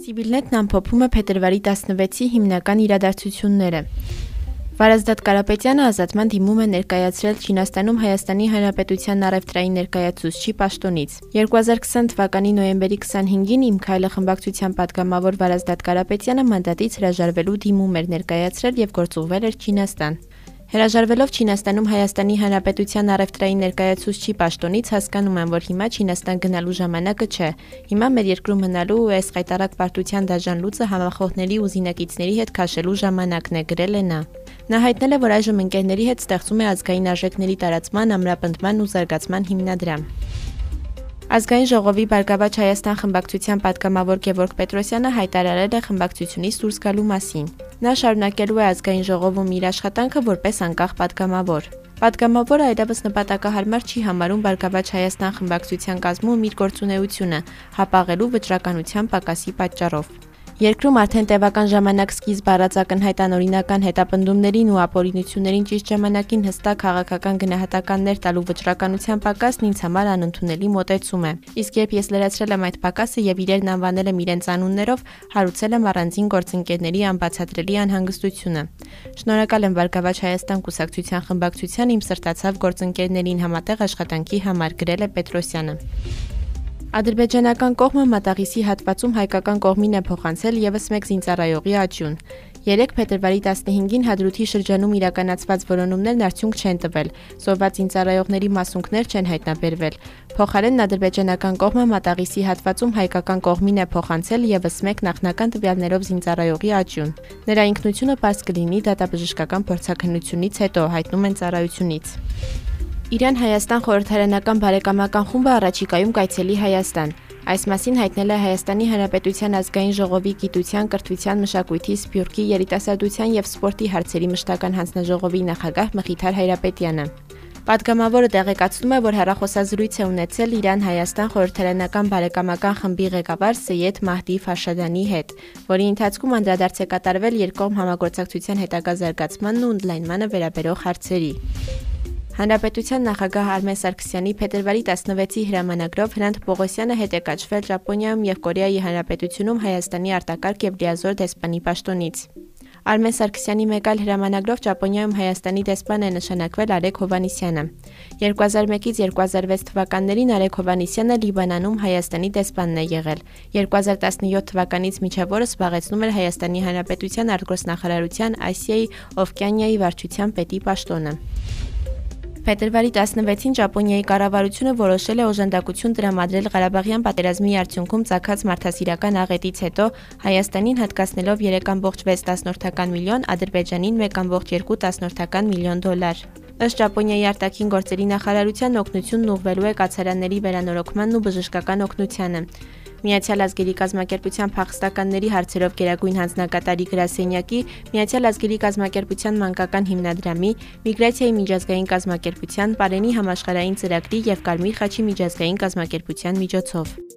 Սիբիլնետն ամփոփում է փետրվարի 16-ի հիմնական իրադարձությունները։ Վարազդատ Կարապետյանը ազատման դիմում է ներկայացրել Չինաստանում Հայաստանի Հանրապետության առևտրային ներկայացուցչի պաշտոնից։ 2020 թվականի նոյեմբերի 25-ին իմ քայլը խմբակցության падգամավոր Վարազդատ Կարապետյանը մանդատից հրաժարվելու դիմում էր ներկայացրել եւ գործուղվել էր Չինաստան։ Հրաժարվելով Չինաստանում Հայաստանի Հանրապետության առևտրային ներկայացուցչի պաշտոնից հասկանում եմ, որ հիմա Չինաստան գնալու ժամանակը չէ։ Հիմա մեր երկրում մնալու ու այս խայտարակ պարտության դաժան լուծը համախոհների ու զինակիցների հետ քաշելու ժամանակն է, գրել է նա։ Նա հայտնել է, որ այժմ ընկերների հետ ստեղծում է ազգային արժեքների տարածման, ամրապնդման ու զարգացման հիմնադրամ։ Ազգային ժողովի Բարգավաճ Հայաստան խմբակցության падգամավոր Գևորգ Պետրոսյանը հայտարարել է խմբակցությունից դուրս գալու մասին։ Նա շարունակելու է ազգային ժողովում իր աշխատանքը որպես անկախ падգամավոր։ Պատգամավորը այլևս նպատակահարմար չի համարում Բարգավաճ Հայաստան խմբակցության կազմում իր գործունեությունը հապաղելու վճռականության պակասի պատճառով։ Երկրում արդեն տևական ժամանակ սկիզբ առած ակնհայտ անօրինական հետապնդումներին ու ապօրինություններին ճիշտ ժամանակին հստակ քաղաքական գնահատականներ տալու վճռականության պակասն ինձ համար անընդունելի մոտեցում է։ Իսկ երբ ես լրացրել եմ այդ պակասը եւ իրերն անվանել եմ իրենց անուններով, հարուցել եմ առանձին գործընկերների անբացատրելի անհանգստությունը։ Շնորհակալ եմ Վարկավաճ Հայաստան կուսակցության խմբակցության իմ սրտացավ գործընկերներին համատեղ աշխատանքի համար գրել է Պետրոսյանը։ Ադրբեջանական կողմը մատաղիսի հատվածում հայկական կողմին է փոխանցել եւս մեկ զինծառայողի աճյուն։ 3 փետրվարի 15-ին Հադրութի շրջանում իրականացված որոնումներն արդյունք չեն տվել։ Զոհված զինծառայողների մասունքներ չեն հայտնաբերվել։ Փոխարենն ադրբեջանական կողմը մատաղիսի հատվածում հայկական կողմին է փոխանցել եւս մեկ նախնական տվյալներով զինծառայողի աճյուն։ Նրա ինքնությունը པարզ կլինի դատաբժշկական փորձաքննությունից հետո, հայտնում են ծառայությունից։ Իրան-Հայաստան խորհրդարանական բարեկամական խումբը առաջիկայում կայցելի Հայաստան։ Այս մասին հայտնել է Հայաստանի Հանրապետության ազգային ժողովի գիտության, կրթության, մշակույթի, սփյուռքի, երիտասարդության եւ սպորտի հարցերի մշտական հանձնաժողովի նախագահ Մխիթար Հայրապետյանը։ Պատգամավորը տեղեկացնում է, որ հերախոսազրույց է ունեցել Իրան-Հայաստան խորհրդարանական բարեկամական խմբի ղեկավար Սեյեդ Մահդի Ֆաշադանի հետ, որի ընթացքում անդրադարձ է կատարվել երկկողմ համագործակցության հետագա զարգացմանն ու ընդլայնմանը վերաբերող հարցերի։ Հանրապետության նախագահ Արմեն Սարգսյանի փետրվարի 16-ի հրամանագրով Հրանտ Պողոսյանը հետ է կաչվել Ճապոնիայում եւ Կորեայի Հանրապետությունում Հայաստանի արտակարգ եւ լիազոր դեսպանի պաշտոնից։ Արմեն Սարգսյանի մեկ այլ հրամանագրով Ճապոնիայում Հայաստանի դեսպան է նշանակվել Արեգ Հովանիսյանը։ 2001-ից 2006 թվականներին Արեգ Հովանիսյանը Լիբանանում Հայաստանի դեսպանն է եղել։ 2017 թվականից միջև օրը զբաղեցնում էր Հայաստանի Հանրապետության արտգործնախարարության Ասիայի Օվկիանիայի վարչության պետի պաշտոնը։ Փետրվարի 16-ին Ճապոնիայի կառավարությունը որոշել է օժանդակություն տրամադրել Ղարաբաղյան պատերազմի արդյունքում ցակած մարդասիրական աղետից հետո Հայաստանին հատկացնելով 3.6 միլիոն, Ադրբեջանին 1.2 միլիոն դոլար։ Ըստ Ճապոնիայի արտաքին գործերի նախարարության օգնությունն ուղղվելու է կացարանների վերանորոգմանն ու բժշկական օգնությանը։ Միացյալ ազգերի կազմակերպության փախստականների հարցերով Գերագույն հանձնակատարի գրասենյակի, Միացյալ ազգերի կազմակերպության մանկական հիմնադրամի, Միգրացիայի միջազգային կազմակերպության, Պարենի համաշխարհային ծրագրի եւ Կարմիր խաչի միջազգային կազմակերպության միջոցով։